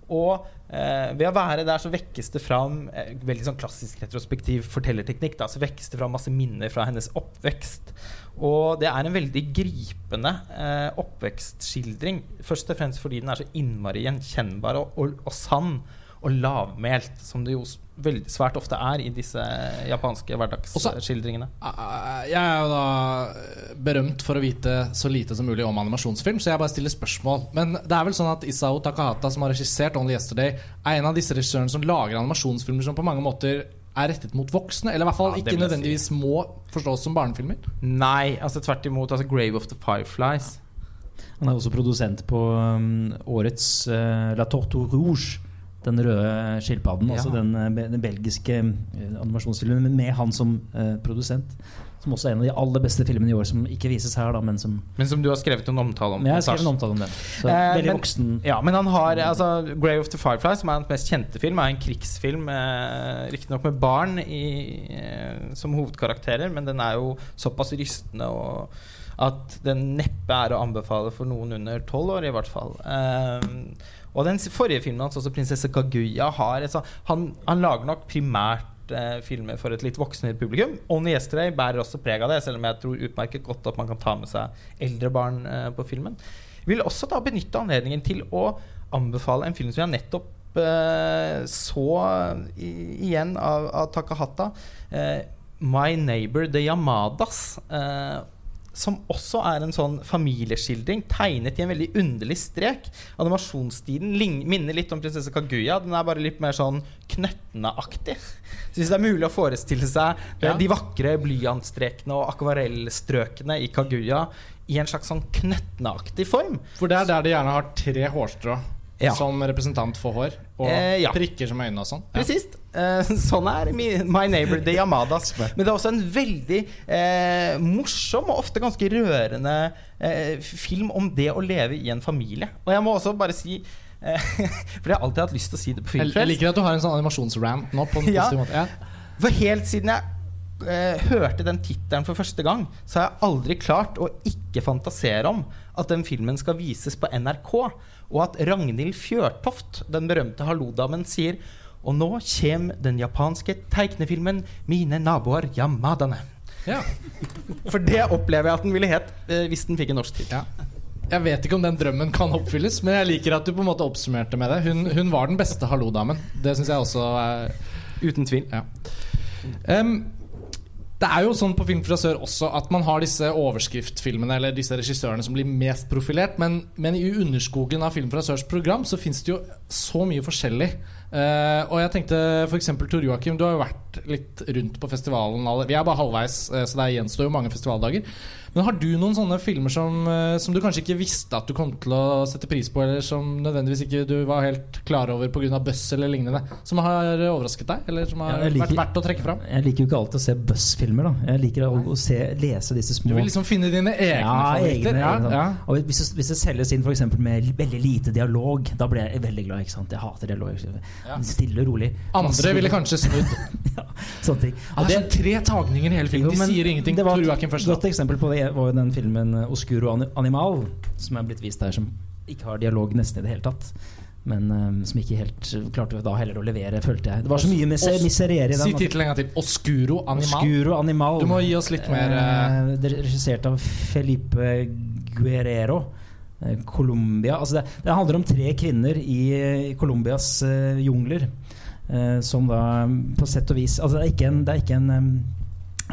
Og eh, ved å være der så vekkes det fram eh, Veldig sånn klassisk retrospektiv fortellerteknikk. Da, så vekkes det fram masse minner fra hennes oppvekst. Og det er en veldig gripende eh, oppvekstskildring. Først og fremst fordi den er så innmari gjenkjennbar og, og, og sann og lavmælt, som det jo veldig svært ofte er i disse japanske hverdagsskildringene. Eh, Jeg er jo da eh, berømt for å vite så lite som mulig om animasjonsfilm, så jeg bare stiller spørsmål. Men det er vel sånn at Isao Takahata, som har regissert Only Yesterday, er en av disse regissørene som lager animasjonsfilmer som på mange måter er rettet mot voksne, eller i hvert fall Ja, ikke nødvendigvis si. må forstås som barnefilmer. Nei, altså tvert imot. Altså 'Grave of the Fireflies'. Han er også produsent på um, årets uh, La Torto Rouge. Den røde skilpadden. Ja. Altså den, uh, den belgiske uh, animasjonsfilmen men med han som uh, produsent. Som også er en av de aller beste filmene i år, som ikke vises her, da, men som Men som du har skrevet en omtale om. Ja, jeg har skrevet en omtale om den. Så Eh, veldig men- voksen. Ja, men han har altså, 'Grave of the Firefly', som er hans mest kjente film, er en krigsfilm. Eh, Riktignok med barn i, eh, som hovedkarakterer, men den er jo såpass rystende og at den neppe er å anbefale for noen under tolv år, i hvert fall. Eh, og den forrige filmen hans, også 'Prinsesse Kaguya', har et sånt han, han lager nok primært eh, filmer for et litt voksnere publikum. 'Only Yesterday' bærer også preg av det, selv om jeg tror utmerket godt at man kan ta med seg eldre barn eh, på filmen. Vil også da benytte anledningen til å anbefale en film som jeg nettopp eh, så i, igjen av, av Takahata. Eh, 'My Neighbor The Yamadas'. Eh, som også er en sånn familieskildring, tegnet i en veldig underlig strek. Animasjonstiden minner litt om 'Prinsesse Kaguya'. Den er bare litt mer sånn knøtteneaktig. Så hvis det er mulig å forestille seg eh, Ja. de vakre blyantstrekene og akvarellstrøkene i Kaguya i en slags sånn knøtteneaktig form For det er der de gjerne har tre hårstrå Ja. som representant for hår. Og Eh, ja. prikker som øynene og sånn. Ja. Presist. Eh, sånn er My Neighbor The Yamadas. Men det er også en veldig eh, morsom og ofte ganske rørende eh, film om det å leve i en familie. Og jeg må også bare si eh, For jeg har alltid hatt lyst til å si det på filmfest. jeg liker at du har en sånn animasjonsrant nå. På en Ja. måte ja. For helt siden jeg eh, hørte den tittelen for første gang, så har jeg aldri klart å ikke fantasere om at den filmen skal vises på NRK, og at Ragnhild Fjørtoft, den berømte hallodamen, sier og nå kommer den japanske tegnefilmen 'Mine naboer Yamadane'. Ja. For det opplever jeg at den ville het eh, hvis den fikk en norsk tittel. Ja. Jeg vet ikke om den drømmen kan oppfylles, men jeg liker at du på en måte oppsummerte med det. Hun, hun var den beste hallodamen. Det syns jeg også er Uten tvil. ja. Em, det er jo sånn på Film fra sør også at man har disse overskriftfilmene eller disse regissørene som blir mest profilert, men, men i underskogen av Film fra sørs program så fins det jo så mye forskjellig. Uh, og jeg tenkte f.eks. Tor Joakim, du har jo vært litt rundt på festivalen. Vi er bare halvveis, eh, så det gjenstår jo mange festivaldager. Men har du noen sånne filmer som, eh, som du kanskje ikke visste at du kom til å sette pris på, eller som nødvendigvis ikke du var helt klar over pga. buss eller lignende, som har overrasket deg, eller som har liker- vært verdt å trekke fram? Jeg liker jo ikke alltid å se Buss-filmer. da Jeg liker å, å se, lese disse små Du vil liksom finne dine egne ja, favoritter? egne, ja, ja. Og hvis det, hvis det selges inn eksempel med veldig lite dialog, da blir jeg veldig glad. ikke sant? Jeg hater dialog. Stille og rolig. Andre ville kanskje snudd. ja, Sånne ting. Og det er sånn tre tagninger i hele filmen. De sier ingenting. det var et godt eksempel på det var jo den filmen eh, Oscuro Animal, som er blitt vist her, som ikke har dialog nesten i det hele tatt. Men um, som ikke helt klarte da heller å levere, følte jeg. Det var så mye mis miserere i Si den. tittelen en gang til. Oscuro Animal. Oscuro Animal. Du må gi oss litt mer uh... Eh, det er Regissert av Felipe Guerrero. Colombia altså det, det handler om tre kvinner i, i Colombias uh, jungler. Uh, som da på sett og vis Altså det er ikke en, det er ikke en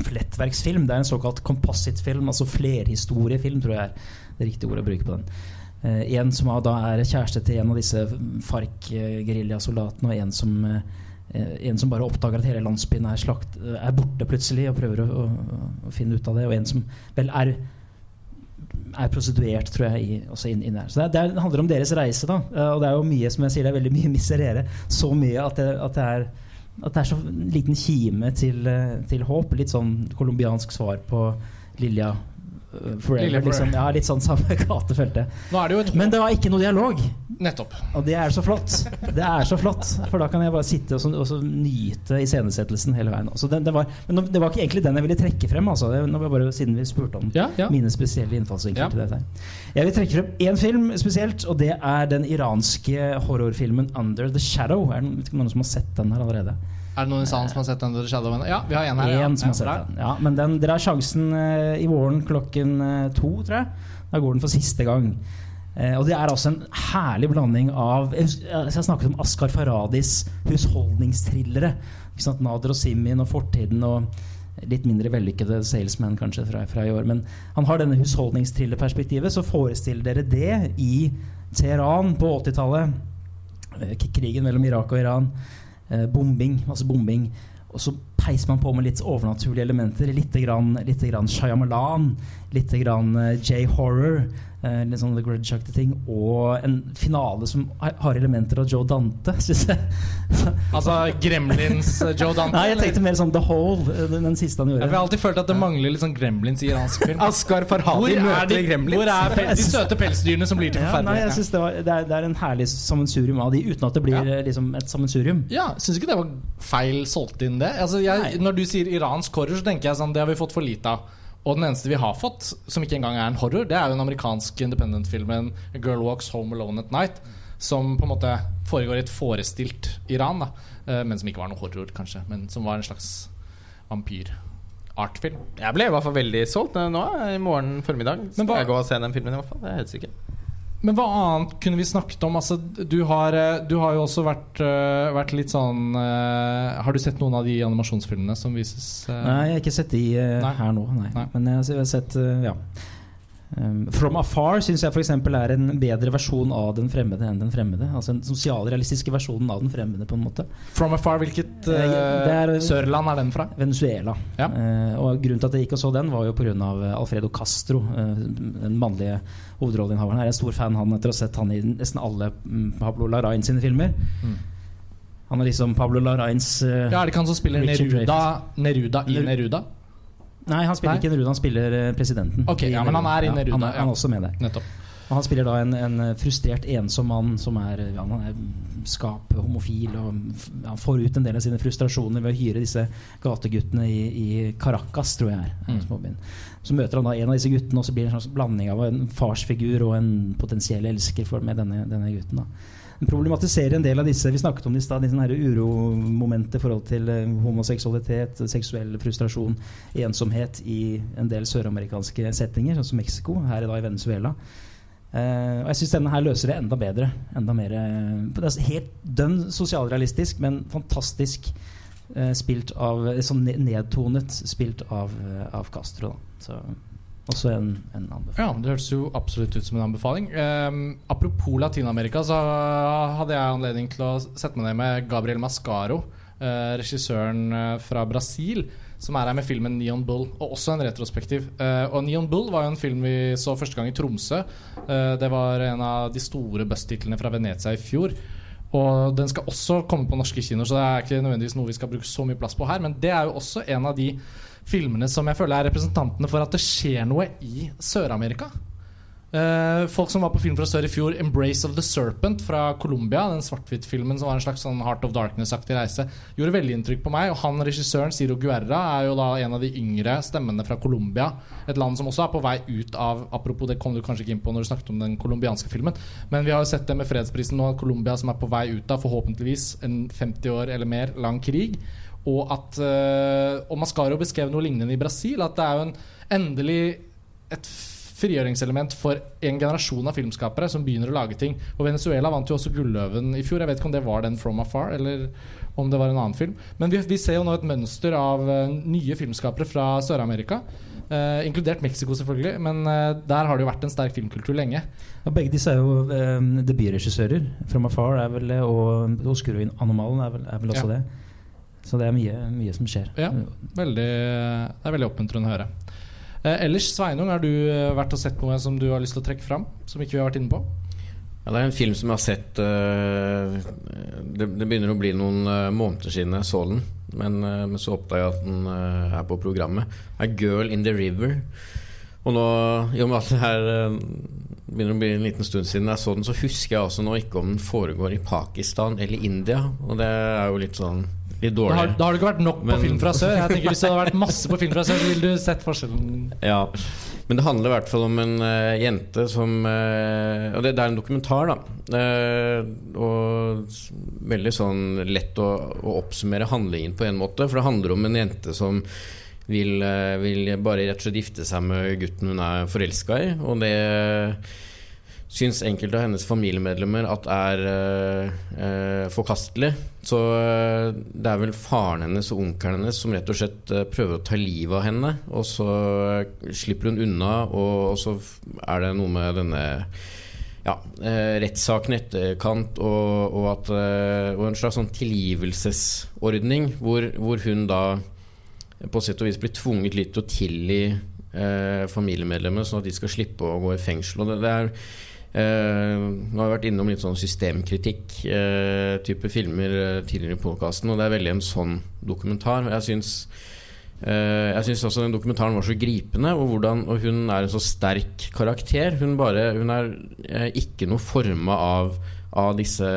flettverksfilm, det er en såkalt composite-film. Altså flerhistoriefilm, tror jeg er det riktige ordet å bruke på den. Uh, en som da er kjæreste til en av disse FARC-geriljasoldatene, og en som uh, en som bare oppdager at hele landsbyen er, slakt, er borte plutselig, og prøver å, å, å finne ut av det. Og en som vel er, er prostituert, tror jeg, i, også inn, inn her. Så det, det, er- handler om deres reise, da. Og det er jo mye som jeg sier, det er veldig mye miserere. Så mye at det, at det er at det er så liten kime til, eh, til håp. Litt sånn colombiansk svar på Lilja Forever. Liksom. Ja, litt sånn samme gatefeltet. Det Men det var ikke noe dialog. Nettopp. Og det er så flott. Det er så flott For da kan jeg bare sitte og, så, og så nyte iscenesettelsen hele veien. Så den, det, var, men det var ikke egentlig den jeg ville trekke frem, altså. Det, bare siden vi spurte om Ja, ja. mine spesielle innfallsvinkler til dette. Jeg vil trekke frem én film spesielt, og det er den iranske horrorfilmen 'Under the Shadow'. Er det noen som har sett den her allerede? Er det noen i salen som har sett Under the Shadow? Ja, vi har en her. ja. Som har sett den. Ja, men den, dere har sjansen eh, i våren klokken eh, to, tror jeg. Da går den for siste gang. Eh, og det er altså en herlig blanding av Jeg, har snakket om Askar Faradis husholdningsthrillere. Nader og Simin og Fortiden og litt mindre vellykkede Salesman kanskje fra, fra i år. Men han har denne husholdningsthrillerperspektivet. Så forestill dere det i Teheran på 80-tallet. Eh, Krigen mellom Irak og Iran. Eh, bombing, masse bombing. Og så peiser man på med litt overnaturlige elementer. Litt grann, litt grann Shyamalan, litt grann eh, J-horror. Eh, litt sånn The Grudge-aktig ting. Og en finale som har elementer av Joe Dante, syns jeg. Altså Gremlins eh, Joe Dante? Nei, jeg tenkte mer sånn The Hole, eh, den, den siste han for Jeg har alltid følt at det mangler litt sånn Gremlins i iransk film. Askar Farhadi er, møter de, Gremlins. hvor er pel de søte pelsdyrene som blir til Ja, nei, jeg synes det, var, det, er, det er en herlig sammensurium av de, uten at det blir Ja. liksom et sammensurium. Ja, Syns ikke det var feil solgt inn, det? Altså, jeg, når du sier iransk horror, så tenker jeg sånn Det har vi fått for lite av. Og den eneste vi har fått, som ikke engang er en horror, det er jo den amerikanske independent-filmen Girl Walks Home Alone at Night. Som på en måte foregår i et forestilt Iran, da. Eh, men som ikke var noe horror, kanskje. Men som var en slags vampyr-artfilm. Jeg ble i hvert fall veldig solgt nå i morgen formiddag. Skal jeg gå og se den filmen i hvert fall. Det er helt sikkert. Men hva annet kunne vi snakket om? Altså, du, har, eh, du har jo også vært, eh, vært litt sånn uh, Har du sett noen av de animasjonsfilmene som vises? Uh, Nei, jeg har ikke sett de uh, her nå, nei. Nei. Men jeg jeg har sett ja. Um, From Afar syns jeg f.eks. er en bedre versjon av Den fremmede enn Den fremmede. Altså en sosialrealistiske versjonen av Den fremmede, på en måte. From Afar, hvilket Eh, eh, er- sørland er den fra? Venezuela. Ja. Uh, og grunnen til at jeg gikk og så den, var jo pga. Alfredo Castro, uh, den mannlige hovedrolleinnehaveren. Jeg er en stor fan han etter å ha sett han i nesten alle mm, Pablo Larain sine filmer. Mm. Han er liksom Pablo Larains uh, Ja, Er det ikke han som spiller Neruda, Neruda i Neruda? Nei, han spiller Nei. ikke Neruda, han spiller eh, presidenten. Ok, ja, men han er i Neruda, han, er, han er også med der. Nettopp. Og han spiller da en, en frustrert, ensom mann som er, ja, han er skap, homofil. Og han får ut en del av sine frustrasjoner ved å hyre disse gateguttene i, i Caracas, tror jeg er. Mm. Så møter han da en av disse guttene, og så blir det en slags blanding av en farsfigur og en potensiell elsker for, med denne, denne gutten. da Den problematiserer en del av disse Vi snakket om i stad, uromomentet i forhold til eh, homoseksualitet, seksuell frustrasjon, ensomhet i en del søramerikanske settinger, sånn som Mexico, her i dag i Venezuela. Uh, og jeg syns denne her løser det enda bedre. Enda mer, eh, det er helt dønn sosialrealistisk, men fantastisk uh, spilt av Sånn nedtonet spilt av, uh, av Castro. Da. Så også en, en anbefaling. Ja, Det høres jo absolutt ut som en anbefaling. Um, apropos Latin-Amerika, så hadde jeg anledning til å sette meg ned med Gabriel Mascaro, uh, regissøren eh, fra Brasil, som er her med filmen Neon Bull, og også en retrospektiv. Uh, og Neon Bull var jo en film vi så første gang i Tromsø. Uh, det var en av de store buss-titlene fra Venezia i fjor. Og den skal også komme på norske kinoer, så det er ikke nødvendigvis noe vi skal bruke så mye plass på her. Men det er jo også en av de filmene som jeg føler er representantene for at det skjer noe i Sør-Amerika. Uh, folk som var på film fra sør i fjor, 'Embrace of the Serpent' fra Colombia, den svart-hvitt-filmen som var en slags sånn Heart of Darkness-aktig reise, gjorde veldig inntrykk på meg. Og han regissøren, Ciro Guerra, er jo da en av de yngre stemmene fra Colombia. Et land som også er på vei ut av Apropos, det kom du kanskje ikke inn på når du snakket om den colombianske filmen, men vi har jo sett det med fredsprisen nå, Colombia som er på vei ut av forhåpentligvis en 50 år eller mer lang krig. Og at eh, Og Mascaro beskrev noe lignende i Brasil. At det er jo en endelig et frigjøringselement for en generasjon av filmskapere som begynner å lage ting. Og Venezuela vant jo også Gulløven i fjor. Jeg vet ikke om det var den From Afar, eller om det var en annen film. Men vi, vi ser jo nå et mønster av eh, nye filmskapere fra Sør-Amerika. eh, inkludert Mexico, selvfølgelig. Men eh, der har det jo vært en sterk filmkultur lenge. Ja, begge disse er jo eh, debutregissører. From Afar er vel det, og Oscuro-anomalen er, vel- er vel også Ja. det. Så det er mye, mye som skjer. Ja. Veldig, det er veldig oppmuntrende å høre. Eh, ellers, Sveinung, har du eh, vært og sett noe som du har lyst til å trekke fram? Som ikke vi har vært inne på? Ja, det er en film som jeg har sett uh, det, det begynner å bli noen uh, måneder siden jeg så den. Men, uh, men så oppdaga jeg at den er på programmet. Det er 'Girl in the River'. Og nå, i og med at det her begynner å bli en liten stund siden jeg så den, så husker jeg også nå ikke om den foregår i Pakistan eller India. Og det er jo litt sånn litt Da har, da har det ikke vært nok på film fra sør. Jeg tenker Hvis det hadde vært masse på film fra sør, så ville du sett forskjellen. Ja, men det handler i hvert fall om en uh, jente som uh, Og det, det er en dokumentar, da. Uh, og veldig sånn lett å, å oppsummere handlingen på en måte. For det handler om en jente som vil, vil bare rett og slett gifte seg med gutten hun er forelska i. Og det syns enkelte av hennes familiemedlemmer at er eh, eh, forkastelig. Så eh, det er vel faren hennes og onkelen hennes som rett og slett eh, prøver å ta livet av henne. Og så slipper hun unna, og, så er det noe med denne ja, eh, rettssaken i etterkant og, og, at, og en slags sånn tilgivelsesordning hvor, hvor hun da på sett og vis blir tvunget litt til å tilgi eh, familiemedlemmer, sånn at de skal slippe å gå i fengsel. Og det, det er Nå har vi vært innom litt sånn systemkritikk-type filmer eh, tidligere i podkasten, og det er veldig en sånn dokumentar. Jeg syns eh, jeg syns også den dokumentaren var så gripende, og, hvordan, og hun er en så sterk karakter. Hun, bare, hun er eh, ikke noe forma av, av disse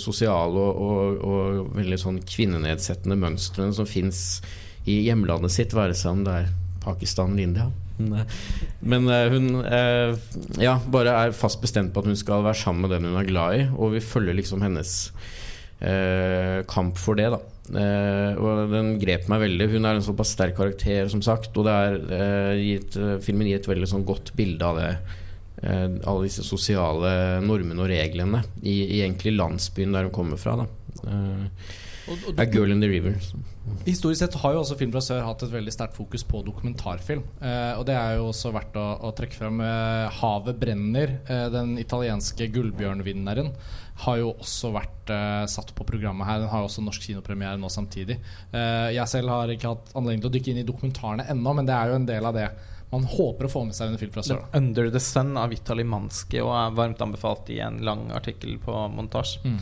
sosiale og, og, og veldig sånn kvinnenedsettende mønstrene som fins i hjemlandet sitt, være seg om det er Pakistan eller India. Men, men eh, hun eh, ja, bare er fast bestemt på at hun skal være sammen med den hun er glad i, og vi følger liksom hennes eh, kamp for det. da eh, Og den grep meg veldig. Hun er en såpass sterk karakter, som sagt, og det er eh, gitt, filmen gir et veldig sånn godt bilde av det. eh, alle disse sosiale normene og reglene i, i egentlig landsbyen der hun kommer fra. Da. Eh, og det er 'Girl in the River'. Historisk sett har jo også Film fra sør hatt et veldig sterkt fokus på dokumentarfilm. Eh, og det er jo også verdt å, å trekke frem. Eh, 'Havet brenner', eh, den italienske gullbjørnvinneren, har jo også vært eh, satt på programmet her. Den har jo også norsk kinopremiere nå samtidig. Eh, jeg selv har ikke hatt anledning til å dykke inn i dokumentarene ennå, men det er jo en del av det man håper å få med seg under Film fra sør. 'Under the Sun' av Vitali Manski og er varmt anbefalt i en lang artikkel på montasje. Mm.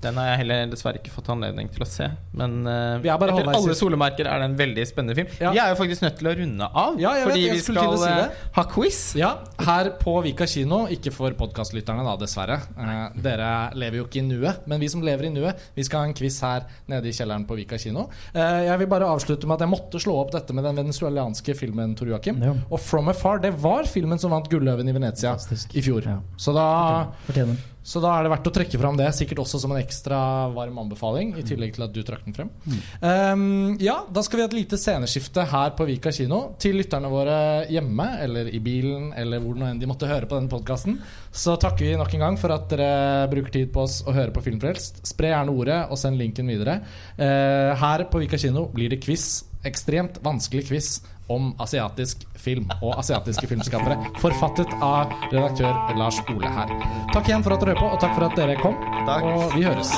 Den har jeg heller dessverre ikke fått anledning til å se. Men Vi bare etter alle solemerker er det en veldig spennende film. Ja. Vi er jo faktisk nødt til å runde av, Ja, jeg vet, fordi jeg vi skal si eh, ha quiz. Ja, her på Vika kino, ikke for podkastlytterne da, dessverre. Uh, dere lever jo ikke i nuet, men vi som lever i nuet, vi skal ha en quiz her nede i kjelleren på Vika kino. Uh, jeg vil bare avslutte med at jeg måtte slå opp dette med den venezuelanske filmen, Tor Joakim. Ja. Og 'From Afar' det var filmen som vant Gulløven i Venezia Fantastisk. i fjor. Ja. Så da Fortjener. Så da er det verdt å trekke fram det, sikkert også som en ekstra varm anbefaling. I tillegg til at du trakk den frem. Um, ja, da skal vi ha et lite sceneskifte her på Vika kino. Til lytterne våre hjemme, eller i bilen, eller hvor nå enn de måtte høre på denne podkasten, så takker vi nok en gang for at dere bruker tid på oss og hører på Filmfrelst. Spre gjerne ordet, og send linken videre. Uh, her på Vika kino blir det quiz. Ekstremt vanskelig quiz om asiatisk film og asiatiske filmskapere. Forfattet av redaktør Lars Ole her. Takk igjen for at dere hører på, og takk for at dere kom. Takk. Og vi høres.